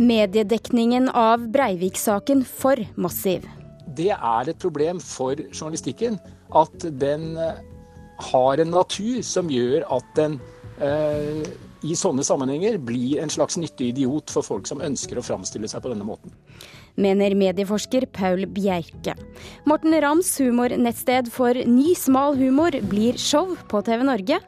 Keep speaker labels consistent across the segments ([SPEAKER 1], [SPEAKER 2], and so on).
[SPEAKER 1] Mediedekningen av Breivik-saken for massiv.
[SPEAKER 2] Det er et problem for journalistikken at den har en natur som gjør at den eh, i sånne sammenhenger blir en slags nyttig idiot for folk som ønsker å framstille seg på denne måten.
[SPEAKER 1] Mener medieforsker Paul Bjerke. Morten Rams humornettsted for ny, smal humor blir show på TV Norge.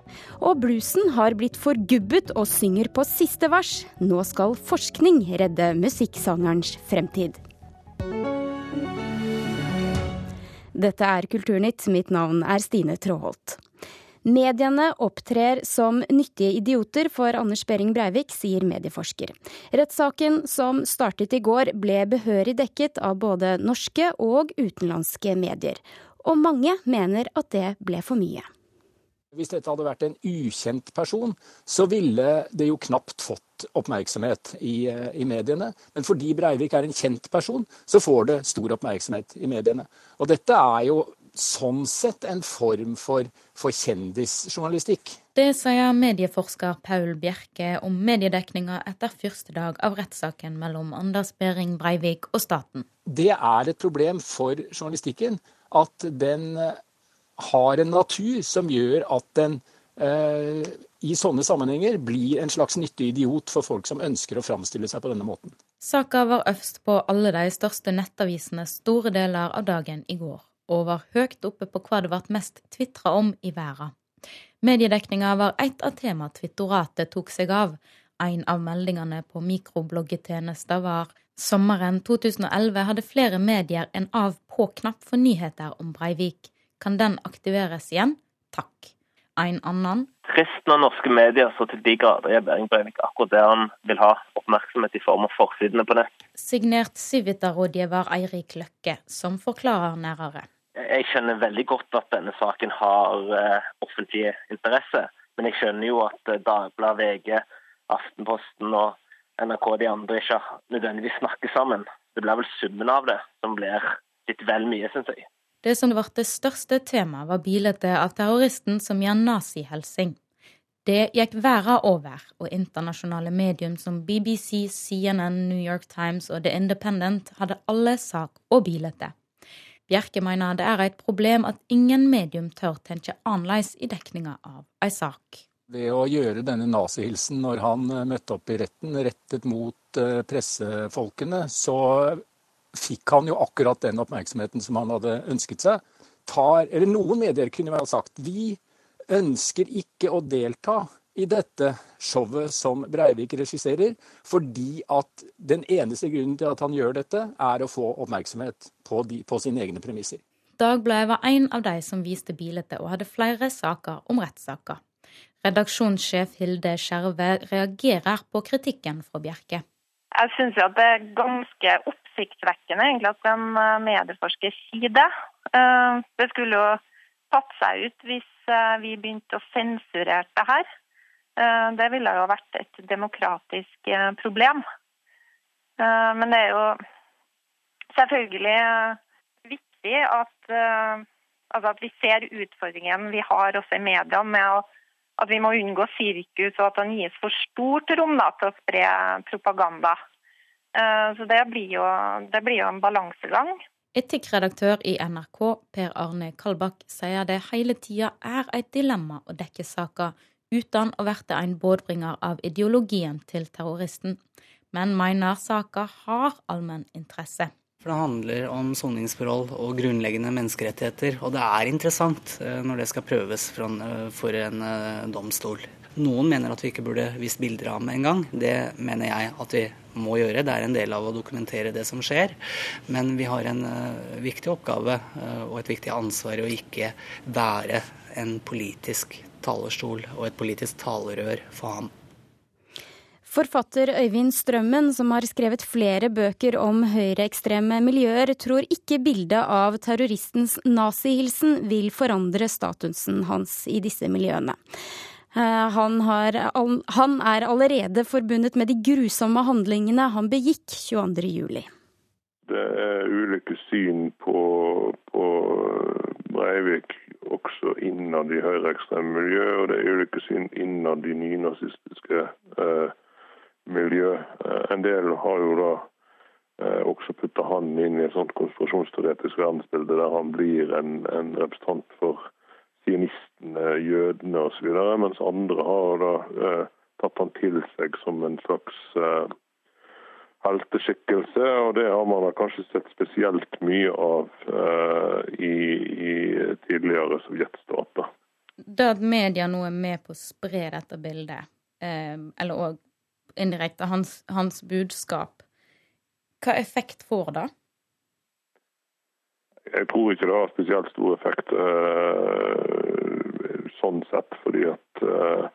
[SPEAKER 1] Og bluesen har blitt forgubbet og synger på siste vers. Nå skal forskning redde musikksangerens fremtid. Dette er Kulturnytt. Mitt navn er Stine Tråholt. Mediene opptrer som nyttige idioter for Anders Behring Breivik, sier medieforsker. Rettssaken som startet i går ble behørig dekket av både norske og utenlandske medier. Og mange mener at det ble for mye.
[SPEAKER 2] Hvis dette hadde vært en ukjent person, så ville det jo knapt fått oppmerksomhet i, eh, i, mediene. Men fordi Breivik er en kjent person, så får det stor oppmerksomhet i mediene. Og dette er jo sånn sett en form for, for kjendisjournalistikk.
[SPEAKER 3] Det sier medieforsker Paul Bjerke om mediedekninga etter første dag av rettssaken mellom Anders Behring Breivik og staten.
[SPEAKER 2] Det er et problem for journalistikken at den eh, har en natur som gjør at den eh, i sånne sammenhenger blir en slags nyttig idiot for folk som ønsker å framstille seg på denne måten.
[SPEAKER 3] Saka var øverst på alle de største nettavisene store deler av dagen i går og var høyt oppe på hva det ble mest tvitra om i verden. Mediedekninga var et av tema Twittoratet tok seg av. En av meldingene på mikrobloggetjenester var sommeren 2011 hadde flere medier en av på-knapp for nyheter om Breivik. Kan den aktiveres igjen? Takk. En annen
[SPEAKER 4] Trist når norske medier så til de grader er Behring Breivik akkurat det han vil ha oppmerksomhet i form av forsidene på nett.
[SPEAKER 3] Signert Civita-rådgiver Eirik Løkke, som forklarer nærere.
[SPEAKER 4] Jeg skjønner veldig godt at denne saken har uh, offentlig interesse. Men jeg skjønner jo at uh, Dagbladet, VG, Aftenposten og NRK og de andre ikke nødvendigvis snakker sammen. Det blir vel summen av det som blir litt vel mye, syns jeg.
[SPEAKER 3] Det som ble det største temaet, var bildet av terroristen som gjør nazihelsing. Det gikk verden over, og internasjonale medium som BBC, CNN, New York Times og The Independent hadde alle sak og bilde. Bjerke mener det er et problem at ingen medium tør tenke annerledes i dekninga av ei sak.
[SPEAKER 2] Ved å gjøre denne nazihilsen når han møtte opp i retten, rettet mot eh, pressefolkene, så fikk han jo akkurat den oppmerksomheten som han hadde ønsket seg. Tar, eller noen medier kunne vel ha sagt vi ønsker ikke å delta i dette showet som Breivik regisserer, fordi at den eneste grunnen til at han gjør dette, er å få oppmerksomhet på, de, på sine egne premisser.
[SPEAKER 3] Dagbladet var en av de som viste bildet og hadde flere saker om rettssaker. Redaksjonssjef Hilde Skjerve reagerer på kritikken fra Bjerke.
[SPEAKER 5] Jeg syns det er ganske oppsiktsvekkende egentlig at en eh, medieforsker sier det. Eh, det skulle jo tatt seg ut hvis eh, vi begynte å sensurere det her. Det ville jo vært et demokratisk problem. Men det er jo selvfølgelig viktig at, altså at vi ser utfordringen vi har også i media med at vi må unngå sirkus og at den gis for stort rom da, til å spre propaganda. Så det blir jo, det blir jo en balansegang.
[SPEAKER 3] Etikkredaktør i NRK, Per Arne Kalbakk, sier det hele tida er et dilemma å dekke saker uten å bli en bådbringer av ideologien til terroristen, men mener saka har allmenn interesse.
[SPEAKER 6] For Det handler om soningsforhold og grunnleggende menneskerettigheter. Og det er interessant eh, når det skal prøves eh, for en eh, domstol. Noen mener at vi ikke burde vist bilder av ham en gang. Det mener jeg at vi må gjøre. Det er en del av å dokumentere det som skjer. Men vi har en viktig oppgave og et viktig ansvar å ikke være en politisk talerstol og et politisk talerør for ham.
[SPEAKER 1] Forfatter Øyvind Strømmen, som har skrevet flere bøker om høyreekstreme miljøer, tror ikke bildet av terroristens nazihilsen vil forandre statusen hans i disse miljøene. Eh, han, har, han er allerede forbundet med de grusomme handlingene han begikk 22.07.
[SPEAKER 7] Det er ulike syn på, på Breivik også innad i høyreekstreme miljø, og det er ulike syn innad i nynazistiske eh, miljø. En del har jo da også putta han inn i et sånt konspirasjonsteoretisk verdensbilde der han blir en, en representant for sionistene, jødene osv., mens andre har da tatt han til seg som en slags helteskikkelse, og det har man kanskje sett spesielt mye av eh, i, i, tidligere sovjetstater.
[SPEAKER 3] Det at media nå er med på å spre dette bildet, eh, eller òg indirekte hans, hans, budskap, hva effekt får det?
[SPEAKER 7] Jeg tror ikke det har spesielt stor effekt uh, sånn sett, fordi at uh,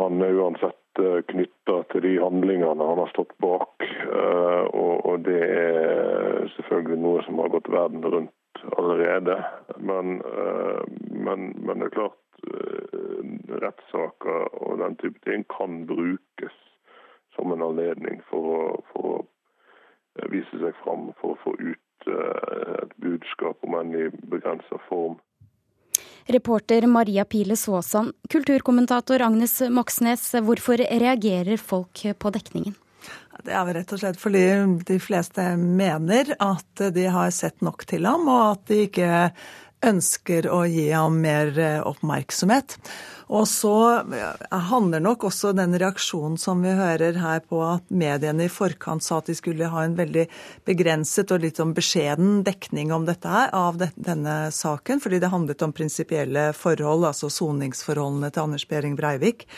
[SPEAKER 7] han er uansett Eh, knytta til de handlingene han har stått bak. Eh, og det er selvfølgelig noe som har gått verden rundt allerede. Men, men, men det er klart rettssaker og den type ting kan brukes som en anledning for å, for å vise seg fram, for å få ut et budskap, om enn i begrensa form.
[SPEAKER 1] Reporter Maria Pile Svåsand. Kulturkommentator Agnes Moxnes, hvorfor reagerer folk på dekningen?
[SPEAKER 8] Det er vel rett og slett fordi de fleste mener at de har sett nok til ham, og at de ikke ønsker å gi ham mer oppmerksomhet. Og så handler nok også den reaksjonen som vi hører her på at mediene i forkant sa at de skulle ha en veldig begrenset og litt sånn beskjeden dekning om dette her, av denne saken, fordi det handlet om prinsipielle forhold, altså soningsforholdene til Anders Behring Breivik.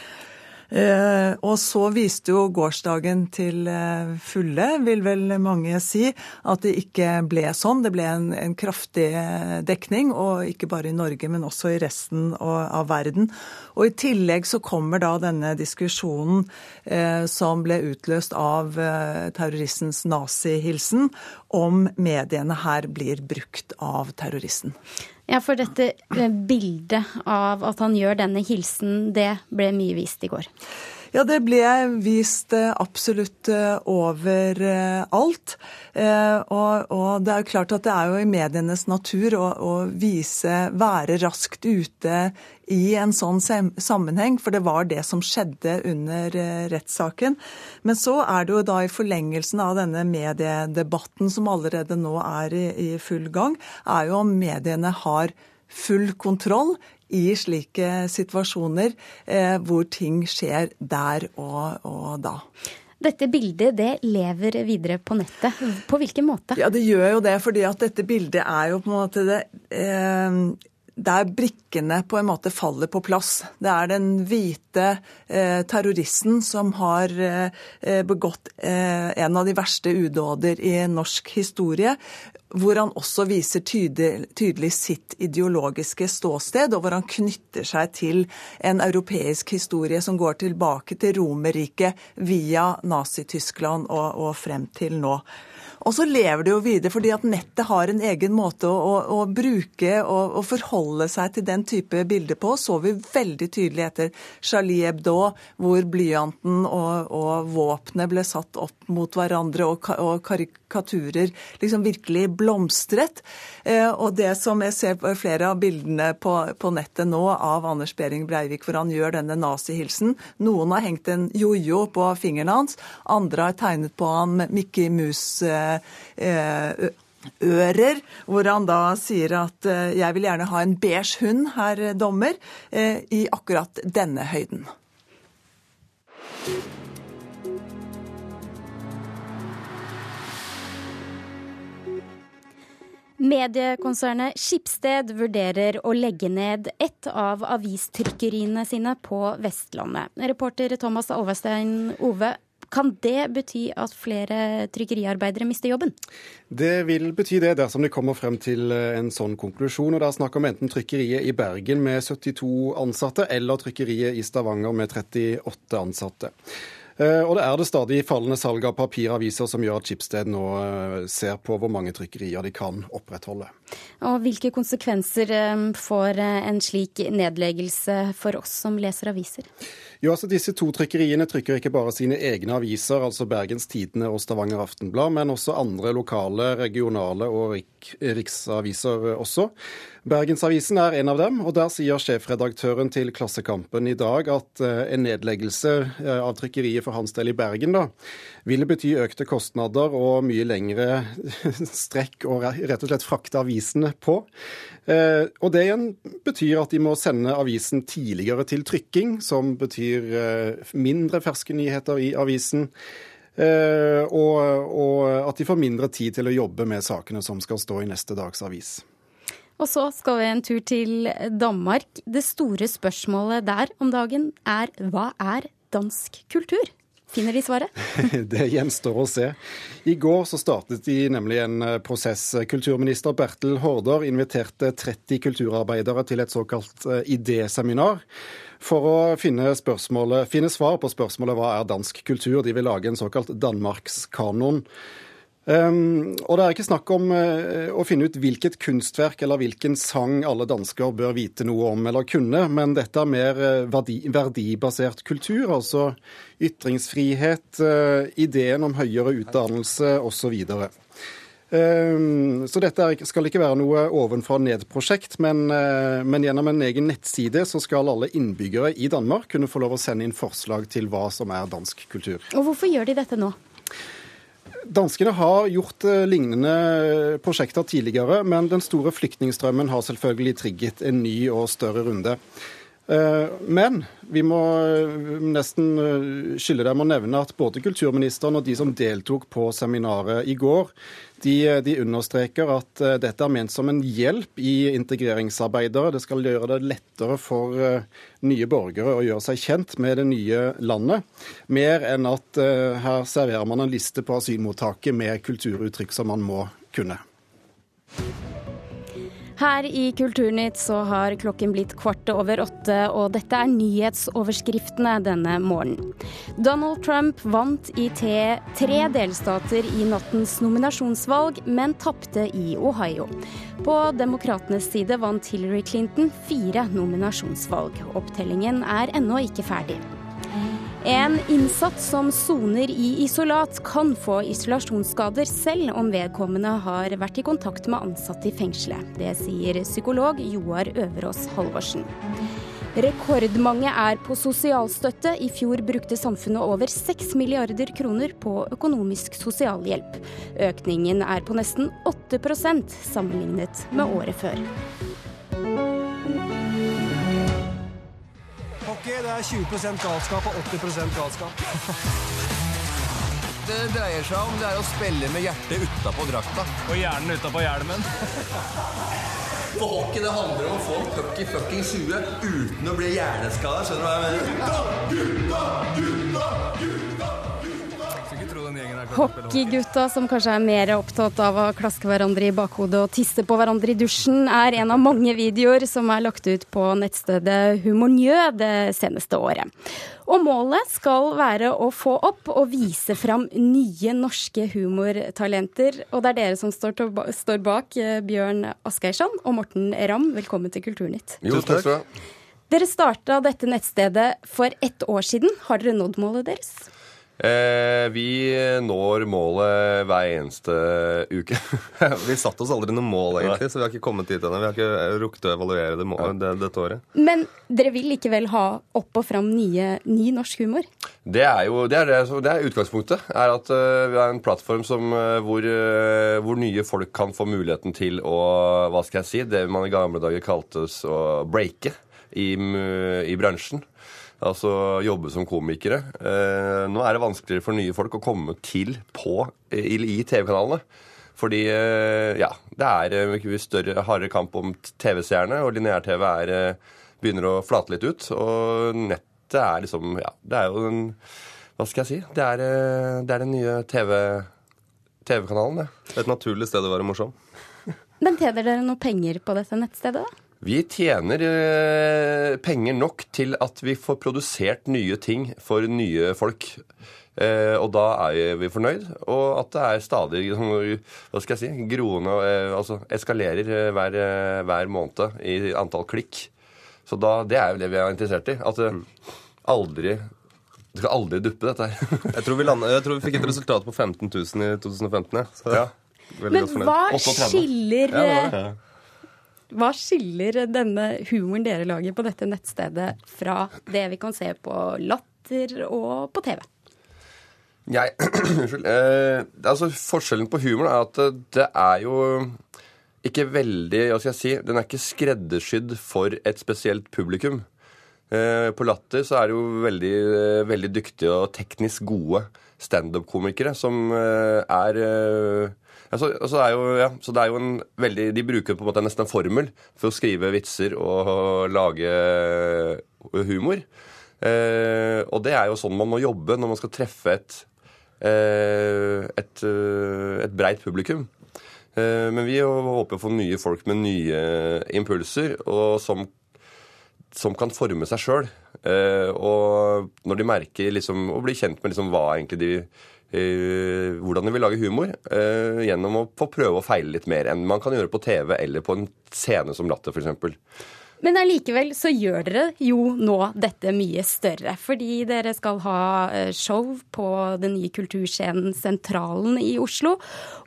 [SPEAKER 8] Eh, og så viste jo gårsdagen til eh, fulle, vil vel mange si, at det ikke ble sånn. Det ble en, en kraftig eh, dekning, og ikke bare i Norge, men også i resten av verden. Og i tillegg så kommer da denne diskusjonen eh, som ble utløst av eh, terroristens nazihilsen, om mediene her blir brukt av terroristen.
[SPEAKER 1] Ja, for dette eh, bildet av at han gjør denne hilsen, det ble mye vist i går.
[SPEAKER 8] Ja, det ble vist eh, absolutt eh, overalt. Og, og, det er jo klart at det er jo i medienes natur å, å vise, være raskt ute i en sånn sammenheng, for det var det som skjedde under rettssaken. Men så er det jo da i forlengelsen av denne mediedebatten som allerede nå er i, i full gang, er jo om mediene har full kontroll i slike situasjoner eh, hvor ting skjer der og, og da.
[SPEAKER 1] Dette bildet det lever videre på nettet. På hvilken måte?
[SPEAKER 8] Ja, Det gjør jo det, fordi at dette bildet er jo på en måte det eh, der brikkene på en måte faller på plass. Det er den hvite eh, terroristen som har eh, begått eh, en av de verste udåder i norsk historie hvor han også viser tydelig, tydelig, sitt ideologiske ståsted, og hvor han knytter seg til en europeisk historie som går tilbake til Romerriket via Nazi-Tyskland og, og frem til nå. Og så lever det jo videre, fordi at nettet har en egen måte å, å, å bruke og, forholde seg til den type bilder på. Så vi veldig tydelig etter Charlie Hebdo, hvor blyanten og, og våpenet ble satt opp mot hverandre, og, og karikaturer liksom virkelig blomstret. Eh, og det som jeg ser på flere av bildene på, på nettet nå av Anders Behring Breivik, hvor han gjør denne nazihilsen Noen har hengt en jojo på fingeren hans, andre har tegnet på han Mickey Mouse eh, Eh, ører, hvor han da sier at eh, jeg vil gjerne ha en beige hund, herr dommer, eh, i akkurat denne høyden.
[SPEAKER 1] Mediekonsernet Skipsted vurderer å legge ned ett av avistrykkeriene sine på Vestlandet. Reporter Thomas Alvestein Ove, kan det bety at flere trykkeriarbeidere mister jobben?
[SPEAKER 9] Det vil bety det dersom de kommer frem til eh, en sånn konklusjon. og Det er snakk om enten trykkeriet i Bergen med 72 ansatte, eller trykkeriet i Stavanger med 38 ansatte. Eh, og det er det stadig fallende salget av papiraviser som gjør at Schibsted nå eh, ser på hvor mange trykkerier de kan opprettholde.
[SPEAKER 1] Og Hvilke konsekvenser får en slik nedleggelse for oss som leser aviser?
[SPEAKER 9] Jo, altså Disse to trykkeriene trykker ikke bare sine egne aviser, altså Bergens Tidende og Stavanger Aftenblad, men også andre lokale, regionale og rik riksaviser også. Bergensavisen er en av dem, og der sier sjefredaktøren til Klassekampen i dag at eh, en nedleggelse eh, av trykkeriet for hans del i Bergen da, ville bety økte kostnader og mye lengre strekk og rett og slett frakte avisene på. Eh, og det igjen betyr at de må sende avisen tidligere til trykking, som betyr mindre ferske nyheter i avisen. Og, og at de får mindre tid til å jobbe med sakene som skal stå i neste dags avis.
[SPEAKER 1] Og så skal vi en tur til Danmark. Det store spørsmålet der om dagen er hva er dansk kultur? Finner de svaret?
[SPEAKER 9] det gjenstår å se. I går så startet de nemlig en eh, prosess. Kulturminister Bertel Haarder inviterte 30 kulturarbeidere til et såkalt eh, idéseminar for å finne, finne, svar på spørsmålet hva er dansk kultur. De vil lage en såkalt Danmarkskanon. Um, og det er ikke snakk om uh, å finne ut hvilket kunstverk eller hvilken sang alle dansker bør vite noe om eller kunne, men dette er mer uh, verdi, verdibasert kultur, altså ytringsfrihet, uh, ideen om høyere utdannelse osv. Um, så dette skal ikke være noe ovenfra ned-prosjekt, men, men, gjennom en egen nettside så skal alle innbyggere i Danmark kunne få lov å sende inn forslag til hva som er dansk kultur.
[SPEAKER 1] Og hvorfor gjør de dette nå?
[SPEAKER 9] Danskene har gjort eh, lignende prosjekter tidligere, men den store flyktningstrømmen har selvfølgelig trigget en ny og større runde. Eh, men vi må eh, nesten skylde dem å nevne at både kulturministeren og de som deltok på seminaret i går, de, de, understreker at dette er ment som en hjelp i integreringsarbeidere. Det skal gjøre det lettere for nye borgere å gjøre seg kjent med det nye landet. Mer enn at her serverer man en liste på asylmottaket med kulturuttrykk som man må kunne.
[SPEAKER 1] Her i Kulturnytt så har klokken blitt kvart over åtte, og dette er nyhetsoverskriftene denne morgenen. Donald Trump vant i tre delstater i nattens nominasjonsvalg, men tapte i Ohio. På demokratenes side vant Hillary Clinton fire nominasjonsvalg. Opptellingen er ennå ikke ferdig. En innsatt som soner i isolat, kan få isolasjonsskader selv om vedkommende har vært i kontakt med ansatte i fengselet. Det sier psykolog Joar Øverås Halvorsen. Rekordmange er på sosialstøtte. I fjor brukte samfunnet over 6 milliarder kroner på økonomisk sosialhjelp. Økningen er på nesten 8% sammenlignet med året før.
[SPEAKER 10] Det er 20% galskap og 80% galskap.
[SPEAKER 11] det dreier seg om det er å spille med hjertet utapå drakta.
[SPEAKER 10] Og hjernen utapå hjelmen.
[SPEAKER 11] For hockey det handler om å få en puck i fuckings huet uten å bli hjerneskada. Skjønner du hva jeg mener? Gutta, gutta,
[SPEAKER 1] gutta, gutta! Hockeygutta som kanskje er mer opptatt av å klaske hverandre i bakhodet og tisse på hverandre i dusjen, er en av mange videoer som er lagt ut på nettstedet Humornjø det seneste året. Og målet skal være å få opp og vise fram nye norske humortalenter. Og det er dere som står bak, eh, Bjørn Asgeirsson og Morten Ramm. Velkommen til Kulturnytt.
[SPEAKER 12] Jo, takk skal du ha.
[SPEAKER 1] Dere starta dette nettstedet for ett år siden. Har dere nådd målet deres?
[SPEAKER 12] Eh, vi når målet hver eneste uke. vi satte oss aldri noe mål, egentlig, så vi har ikke kommet dit ennå. Vi har ikke rukket å evaluere det målet det, dette året.
[SPEAKER 1] Men dere vil likevel ha opp og fram nye, ny norsk humor?
[SPEAKER 12] Det er jo det er, det, det er utgangspunktet. er at uh, Vi har en plattform som, uh, hvor, uh, hvor, nye folk kan få muligheten til å hva skal jeg si, det man i gamle dager kaltes å breake i, i bransjen altså jobbe som komikere. Eh, nå er det vanskeligere for nye folk å komme til på i, i TV-kanalene. Fordi eh, ja, det er eh, større, hardere kamp om TV-seerne, og lineær-TV begynner å flate litt ut. Og nettet er liksom Ja, det er jo den Hva skal jeg si? Det er, det er den nye TV-kanalen, TV det. Et naturlig sted å være morsom.
[SPEAKER 1] Men tjener dere noe penger på dette nettstedet? da?
[SPEAKER 12] Vi tjener eh, penger nok til at vi får produsert nye ting for nye folk. Eh, og da er vi fornøyd. Og at det er stadig hva skal jeg si, groende eh, Altså eskalerer eh, hver, hver, måned i antall klikk. Så da, det er jo det vi er interessert i. At, aldri det skal aldri duppe dette her.
[SPEAKER 13] jeg, tror vi landet, jeg tror vi fikk et resultat på 15 000 i 2015. Ja. Så,
[SPEAKER 12] ja.
[SPEAKER 1] Men hva skiller ja, hva skiller denne humoren dere lager på dette nettstedet fra det vi kan se på Latter og på TV?
[SPEAKER 12] Jeg, Unnskyld. Eh, altså, forskjellen på humor er at det er jo ikke veldig Hva skal jeg si? Den er ikke skreddersydd for et spesielt publikum. Eh, på Latter så er det jo veldig, eh, veldig dyktige og teknisk gode standup-komikere som eh, er altså, altså er jo, ja, så det er jo en veldig, De bruker på en måte nesten en formel for å skrive vitser og lage humor. Eh, og det er jo sånn man må jobbe når man skal treffe et, eh, et, et breit publikum. Eh, men vi håper å få nye folk med nye impulser, og som som kan forme seg sjøl. Eh, og når de merker liksom, og blir kjent med liksom hva egentlig de hvordan de vil lage humor, eh, gjennom å få prøve å feile litt mer enn man kan gjøre på TV eller på en scene som Latter, f.eks.
[SPEAKER 1] Men allikevel så gjør dere jo nå dette mye større. Fordi dere skal ha eh, show på den nye kulturscenen Sentralen i Oslo.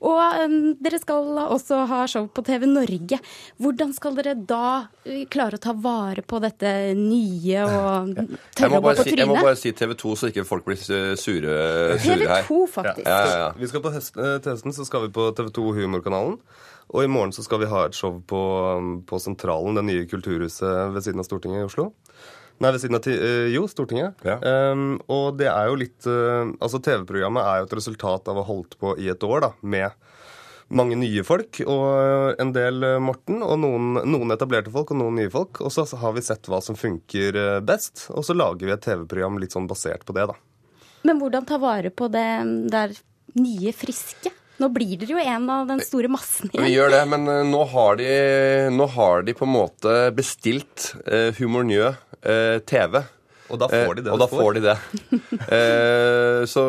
[SPEAKER 1] Og eh, dere skal også ha show på TV Norge. Hvordan skal dere da eh, klare å ta vare på dette nye og tørre å gå på
[SPEAKER 12] trynet? Jeg må bare si TV 2, så ikke folk blir sure, sure
[SPEAKER 1] her. TV 2, faktisk. Ja,
[SPEAKER 13] ja, ja. Vi skal på testen, så skal vi på TV 2 Humorkanalen. Og i morgen så skal vi ha et show på, på Sentralen, det nye kulturhuset ved siden av Stortinget i Oslo. Nei, ved siden av uh, Jo, Stortinget. Ja. Um, og det er jo litt uh, Altså, TV-programmet er jo et resultat av å ha holdt på i et år, da, med mange nye folk og en del uh, Morten, og noen, noen, etablerte folk og noen nye folk. Og så har vi sett hva som funker best, og så lager vi et TV-program litt sånn basert på det, da.
[SPEAKER 1] Men hvordan ta vare på det der nye, friske? Nå blir dere jo en av den store massen
[SPEAKER 12] igjen. Vi gjør det, men uh, nå, har de, nå, har de, på en måte bestilt uh, Humor Njø uh, TV.
[SPEAKER 13] Og da får de det.
[SPEAKER 12] og da får de det. så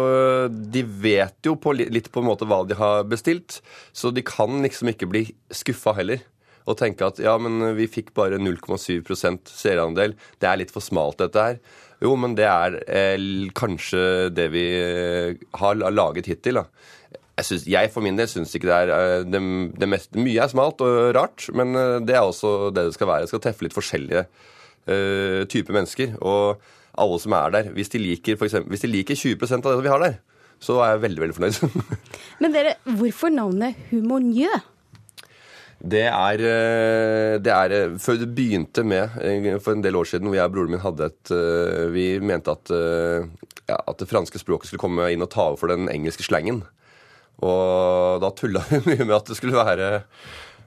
[SPEAKER 12] de vet jo på, litt på en måte hva de har bestilt, så de kan liksom ikke bli skuffa heller og tenke at ja, men vi fikk bare 0,7% seerandel. Det er litt for smalt, dette her. Jo, men det er eh, kanskje det vi har laget hittil. da jeg, synes, jeg, for min del syns ikke det er eh, det, det mest, Mye er smalt og rart, men eh, det er også det det skal være. Det skal treffe litt forskjellige uh, typer mennesker. Og alle som er der, hvis de liker, for eksempel, hvis de liker 20% av det vi har der, så er jeg veldig veldig fornøyd.
[SPEAKER 1] men dere, hvorfor navnet Humornjø?
[SPEAKER 12] Det er, det er Før det begynte med, for en del år siden, hvor jeg og broren min hadde et Vi mente at, ja, at det franske språket skulle komme inn og ta over for den engelske slangen. Og da tulla vi mye med at det skulle være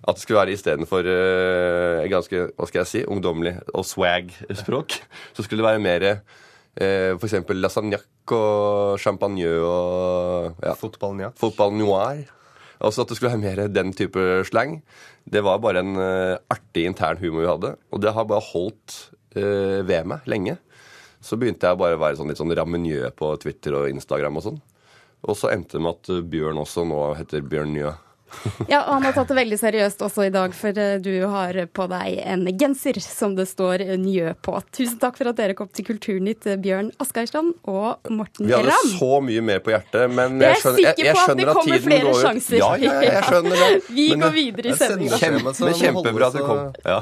[SPEAKER 12] at det skulle være istedenfor uh, ganske hva skal jeg si, ungdommelig og swag-språk, så skulle det være mer uh, f.eks. lasagnac og champagne og
[SPEAKER 13] ja, fotball,
[SPEAKER 12] fotball noir. Altså at det skulle være mer den type slang. Det var bare en uh, artig intern humor vi hadde, og det har bare holdt uh, ved meg lenge. Så begynte jeg bare å være sånn litt sånn rammenjø på Twitter og Instagram og sånn. Og så endte det med at Bjørn også nå heter Bjørn Njø.
[SPEAKER 1] ja, og han har tatt det veldig seriøst også i dag, for eh, du har på deg en genser som det står Njø på. Tusen takk for at dere kom til Kulturnytt, Bjørn Asgeirstrand og Morten
[SPEAKER 12] Helland. Vi hadde
[SPEAKER 1] Ram.
[SPEAKER 12] så mye mer på hjertet, men
[SPEAKER 1] jeg, skjønner, jeg, jeg, jeg skjønner at tiden går ut. Jeg er sikker på at det kommer flere sjanser.
[SPEAKER 12] Ja, ja, jeg skjønner det.
[SPEAKER 1] Vi men, går videre i sendinga.
[SPEAKER 12] Kjempe, kjempebra at du kom. Ja.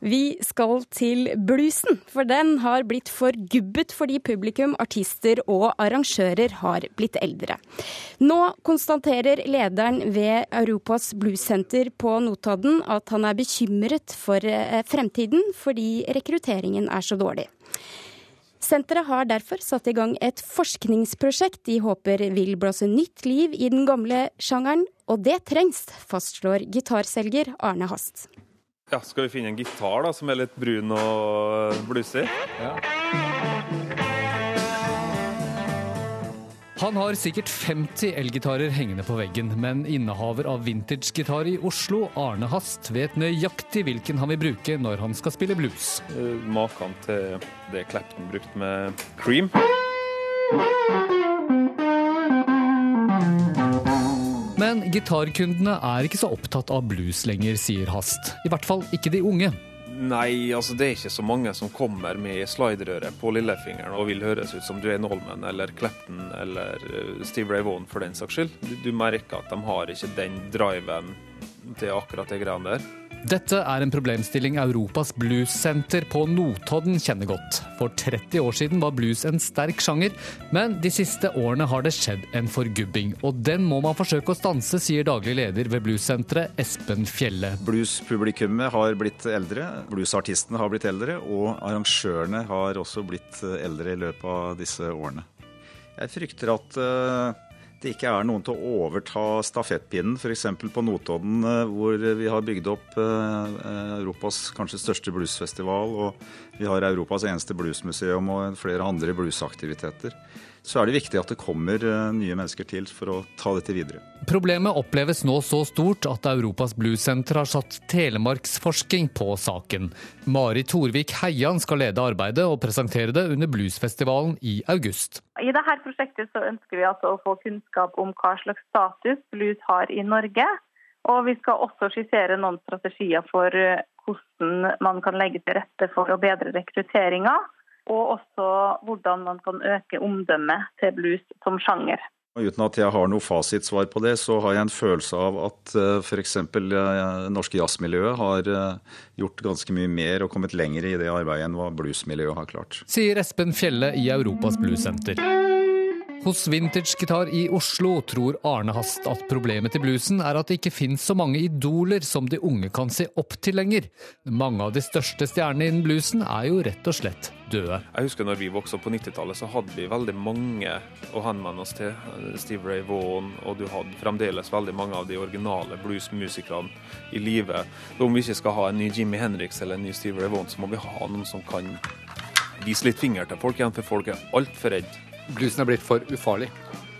[SPEAKER 1] Vi skal til bluesen, for den har blitt forgubbet fordi publikum, artister og arrangører har blitt eldre. Nå konstaterer lederen ved Europas bluessenter på Notodden at han er bekymret for eh, fremtiden fordi rekrutteringen er så dårlig. Senteret har derfor satt i gang et forskningsprosjekt de håper vil blåse nytt liv i den gamle sjangeren, og det trengs, fastslår gitarselger Arne Hast.
[SPEAKER 14] Ja, Skal vi finne en gitar da, som er litt brun og blussig? Ja.
[SPEAKER 15] Han har sikkert 50 elgitarer hengende på veggen, men innehaver av vintagegitar i Oslo, Arne Hast, vet nøyaktig hvilken han vil bruke når han skal spille blues.
[SPEAKER 14] Uh, Maken til det Clapton brukte med Cream.
[SPEAKER 15] Men gitarkundene er ikke så opptatt av blues lenger, sier Hast. I hvert fall ikke de unge.
[SPEAKER 14] Nei, altså det er ikke så mange som kommer med sliderøret på lillefingeren og vil høres ut som Duane Holman eller Clepton eller eh, Steve Ray Vaughan for den saks skyld. Du, du merker at de har ikke den driven til akkurat de greiene der.
[SPEAKER 15] Dette er en problemstilling Europas bluessenter på Notodden kjenner godt. For 30 år siden var blues en sterk sjanger, men de siste årene har det skjedd en forgubbing. Og den må man forsøke å stanse, sier daglig leder ved bluessenteret, Espen Fjelle.
[SPEAKER 16] Bluespublikummet har blitt eldre, bluesartistene har blitt eldre, og arrangørene har også blitt eldre i løpet av disse årene. Jeg frykter at uh det ikke er noen til å overta stafettpinnen, f.eks. på Notodden, eh, hvor vi har bygd opp eh, Europas kanskje største bluesfestival, og vi har Europas eneste bluesmuseum og flere andre bluesaktiviteter så er det viktig at det kommer eh, nye mennesker til for å ta dette videre.
[SPEAKER 15] Problemet oppleves nå så stort at Europas Bluesenter har satt telemarksforsking på saken. Mari Torvik Heian skal lede arbeidet og presentere det under bluesfestivalen i august.
[SPEAKER 5] I dette prosjektet så ønsker vi altså å få kunnskap om hva slags status blues har i Norge. Og vi skal også skissere noen strategier for eh, hvordan man kan legge til rette for å bedre rekrutteringa og også hvordan man kan øke omdømmet til blues som sjanger.
[SPEAKER 16] Uten at jeg har noe fasitsvar på det, så har jeg en følelse av at eh, f.eks. det eh, norske jazzmiljøet har eh, gjort ganske mye mer og kommet lenger i det arbeidet enn hva bluesmiljøet har klart.
[SPEAKER 15] Sier Espen Fjelle i Europas Bluessenter. Hos Vintage Gitar i Oslo tror Arne Hast at problemet til bluesen er at det ikke finnes så mange idoler som de unge kan se opp til lenger. Mange av de største stjernene innen bluesen er jo rett og slett døde.
[SPEAKER 14] Jeg husker når vi vokste opp på 90-tallet, så hadde vi veldig mange å henvende oss til. Steve Ray Vaughan, og du hadde fremdeles veldig mange av de originale bluesmusikerne i live. Om vi ikke skal ha en ny Jimmy Henriks eller en ny Steve Ray Vaughan, så må vi ha noen som kan vise litt finger til folk igjen, for folk er altfor redde
[SPEAKER 17] bluesen er blitt for ufarlig?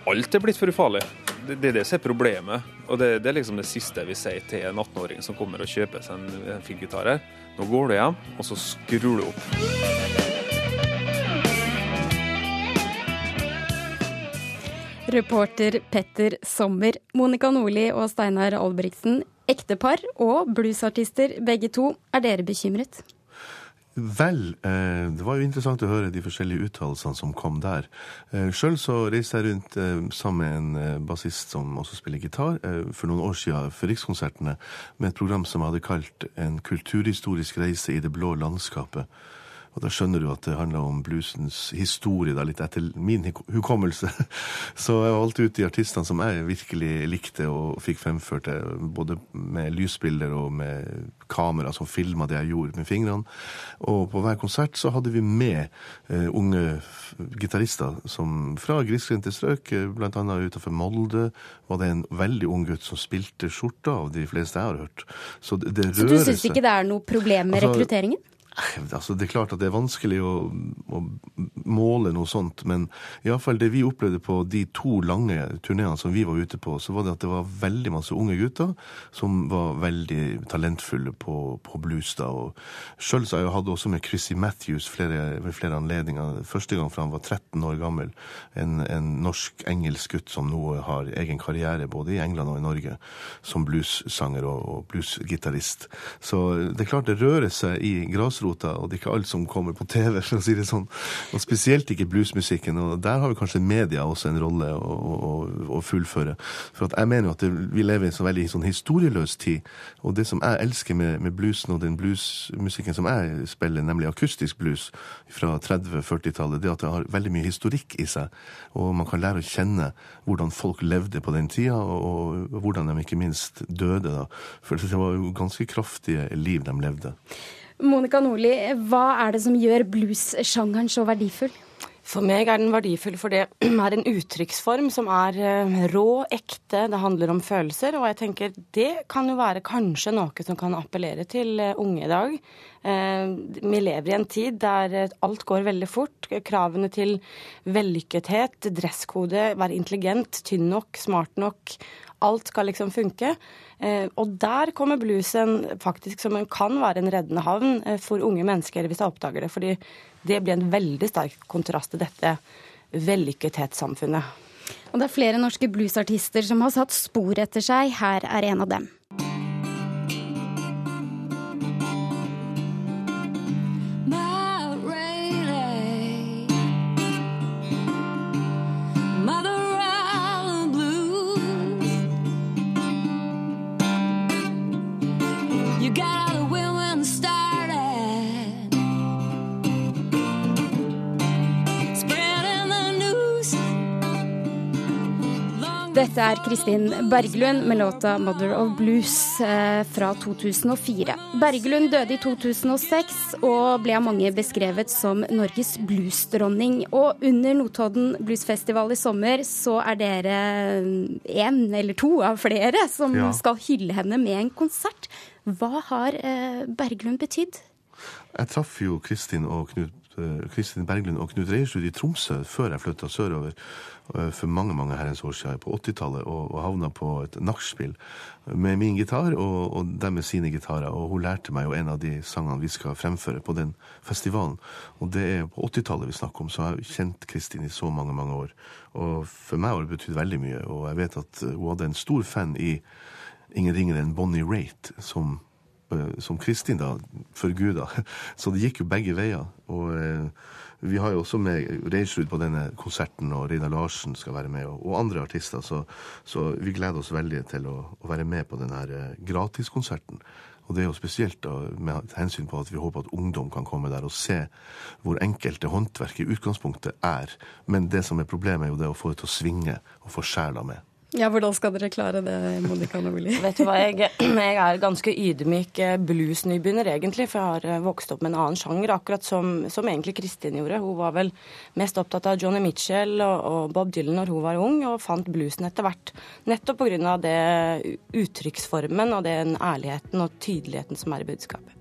[SPEAKER 14] Alt er blitt for ufarlig. Det, det er det som er problemet. Og det, det, er liksom det siste vi sier til en 18-åring som kommer og kjøper seg en, en filgitar her. Nå går du hjem, og så skrur du opp.
[SPEAKER 1] Reporter Petter Sommer. Monica Nordli og Steinar Albrigtsen, ektepar og bluesartister begge to. Er dere bekymret?
[SPEAKER 18] Vel, eh, det var jo interessant å høre de forskjellige uttalelsene som kom der. Eh, Sjøl så reiste jeg rundt eh, sammen med en bassist som også spiller gitar, for noen år siden for Rikskonsertene, med et program som jeg hadde kalt En kulturhistorisk reise i det blå landskapet. Og da skjønner du at det handler om bluesens historie, da, litt etter min hukommelse. Så jeg valgte ut de artistene som jeg virkelig likte og fikk fremført det, både med lysbilder og med kamera som filma det jeg gjorde med fingrene. Og på hver konsert så hadde vi med uh, unge gitarister fra grisgrendte strøk, blant bl.a. utenfor Molde var det en veldig ung gutt som spilte skjorta av de fleste jeg har hørt.
[SPEAKER 1] Så det, det Så du syns ikke det er noe problem med altså, rekrutteringen?
[SPEAKER 18] Altså, det er klart at det er vanskelig å, å måle noe sånt, men iallfall det vi opplevde på de to lange turneene som vi var ute på, så var det at det var veldig masse unge gutter som var veldig talentfulle på, på blues. da, og Sjøl har jeg hatt også med Chrissy Matthews flere, ved flere anledninger. Første gang fra han var 13 år gammel. En, en norsk-engelsk gutt som nå har egen karriere både i England og i Norge som bluessanger og, og bluesgitarist. Så det er klart det rører seg i grasrota grasrota, og det er ikke alt som kommer på TV, for å si det sånn. Og spesielt ikke bluesmusikken. Og der har vi kanskje media også en rolle å, å, å fullføre. For jeg mener jo at det, vi lever i en så veldig sånn historieløs tid. Og det som jeg elsker med, med bluesen og den bluesmusikken som jeg spiller, nemlig akustisk blues fra 30-40-tallet, det at det har veldig mye historikk i seg. Og man kan lære å kjenne hvordan folk levde på den tida, og, og hvordan de ikke minst døde. da. For det var jo ganske kraftige liv de levde.
[SPEAKER 1] Monica Nordli, hva er det som gjør blues-sjangeren så verdifull?
[SPEAKER 19] For meg er den verdifull for det er en uttrykksform som er eh, rå, ekte, det handler om følelser. Og jeg tenker det kan jo være kanskje noe som kan appellere til eh, unge i dag. Eh, vi lever i en tid der alt går veldig fort. Kravene til vellykkethet, dresskode, være intelligent, tynn nok, smart nok. Alt skal liksom funke. Eh, og der kommer bluesen faktisk som en kan være en reddende havn eh, for unge mennesker hvis de oppdager det. Fordi det blir en veldig sterk kontrast til dette vellykkethetssamfunnet.
[SPEAKER 1] Og det er flere norske bluesartister som har satt spor etter seg. Her er en av dem. Dette er Kristin Berglund med låta 'Mother of Blues' eh, fra 2004. Berglund døde i 2006 og ble av mange beskrevet som Norges bluesdronning. Og under Notodden Bluesfestival i sommer så er dere én eller to av flere som ja. skal hylle henne med en konsert. Hva har eh, Berglund betydd?
[SPEAKER 18] Jeg traff jo Kristin og Knut Kristin Berglund og Knut Reiersrud i Tromsø før jeg flytta sørover eh, for mange mange herrens år siden, på 80-tallet, og, og havna på et nachspiel med min gitar og, og dem med sine gitarer. Og hun lærte meg jo en av de sangene vi skal fremføre på den festivalen. Og det er på 80-tallet vi snakker om, så jeg har kjent Kristin i så mange, mange år. Og for meg har det betydd veldig mye, og jeg vet at hun hadde en stor fan i ingen ringere enn Bonnie Raitt, som Eh, som Kristin da for Gud, da. Så det gikk jo begge veier. Og eh, vi har jo også med Reinsrud på denne konserten, og Reidar Larsen skal være med, og, og andre artister. Så, så, vi gleder oss veldig til å, å være med på denne eh, gratiskonserten. Og det er jo spesielt da, med hensyn på at vi håper at ungdom kan komme der og se hvor enkelte håndverk i utgangspunktet er. Men det som er problemet, er jo det å få det til å svinge og få sjela med.
[SPEAKER 1] Ja, Hvordan skal dere klare det, Monica Nobili?
[SPEAKER 19] Vet du hva, jeg, jeg, er ganske ydmyk eh, bluesnybegynner, egentlig. For jeg har eh, vokst opp med en annen sjanger, akkurat som, som egentlig Kristin gjorde. Hun var vel mest opptatt av Johnny Mitchell og, og Bob Dylan når hun var ung, og fant bluesen etter hvert. Nettopp pga. det uttrykksformen og den ærligheten og tydeligheten som er i budskapet.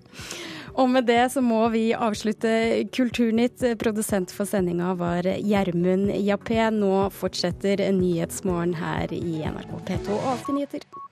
[SPEAKER 1] Og med det så må vi avslutte Kulturnytt. Produsent for sendinga var Gjermund Jappé. Nå fortsetter Nyhetsmorgen her i NRK P2 og Alltid nyheter.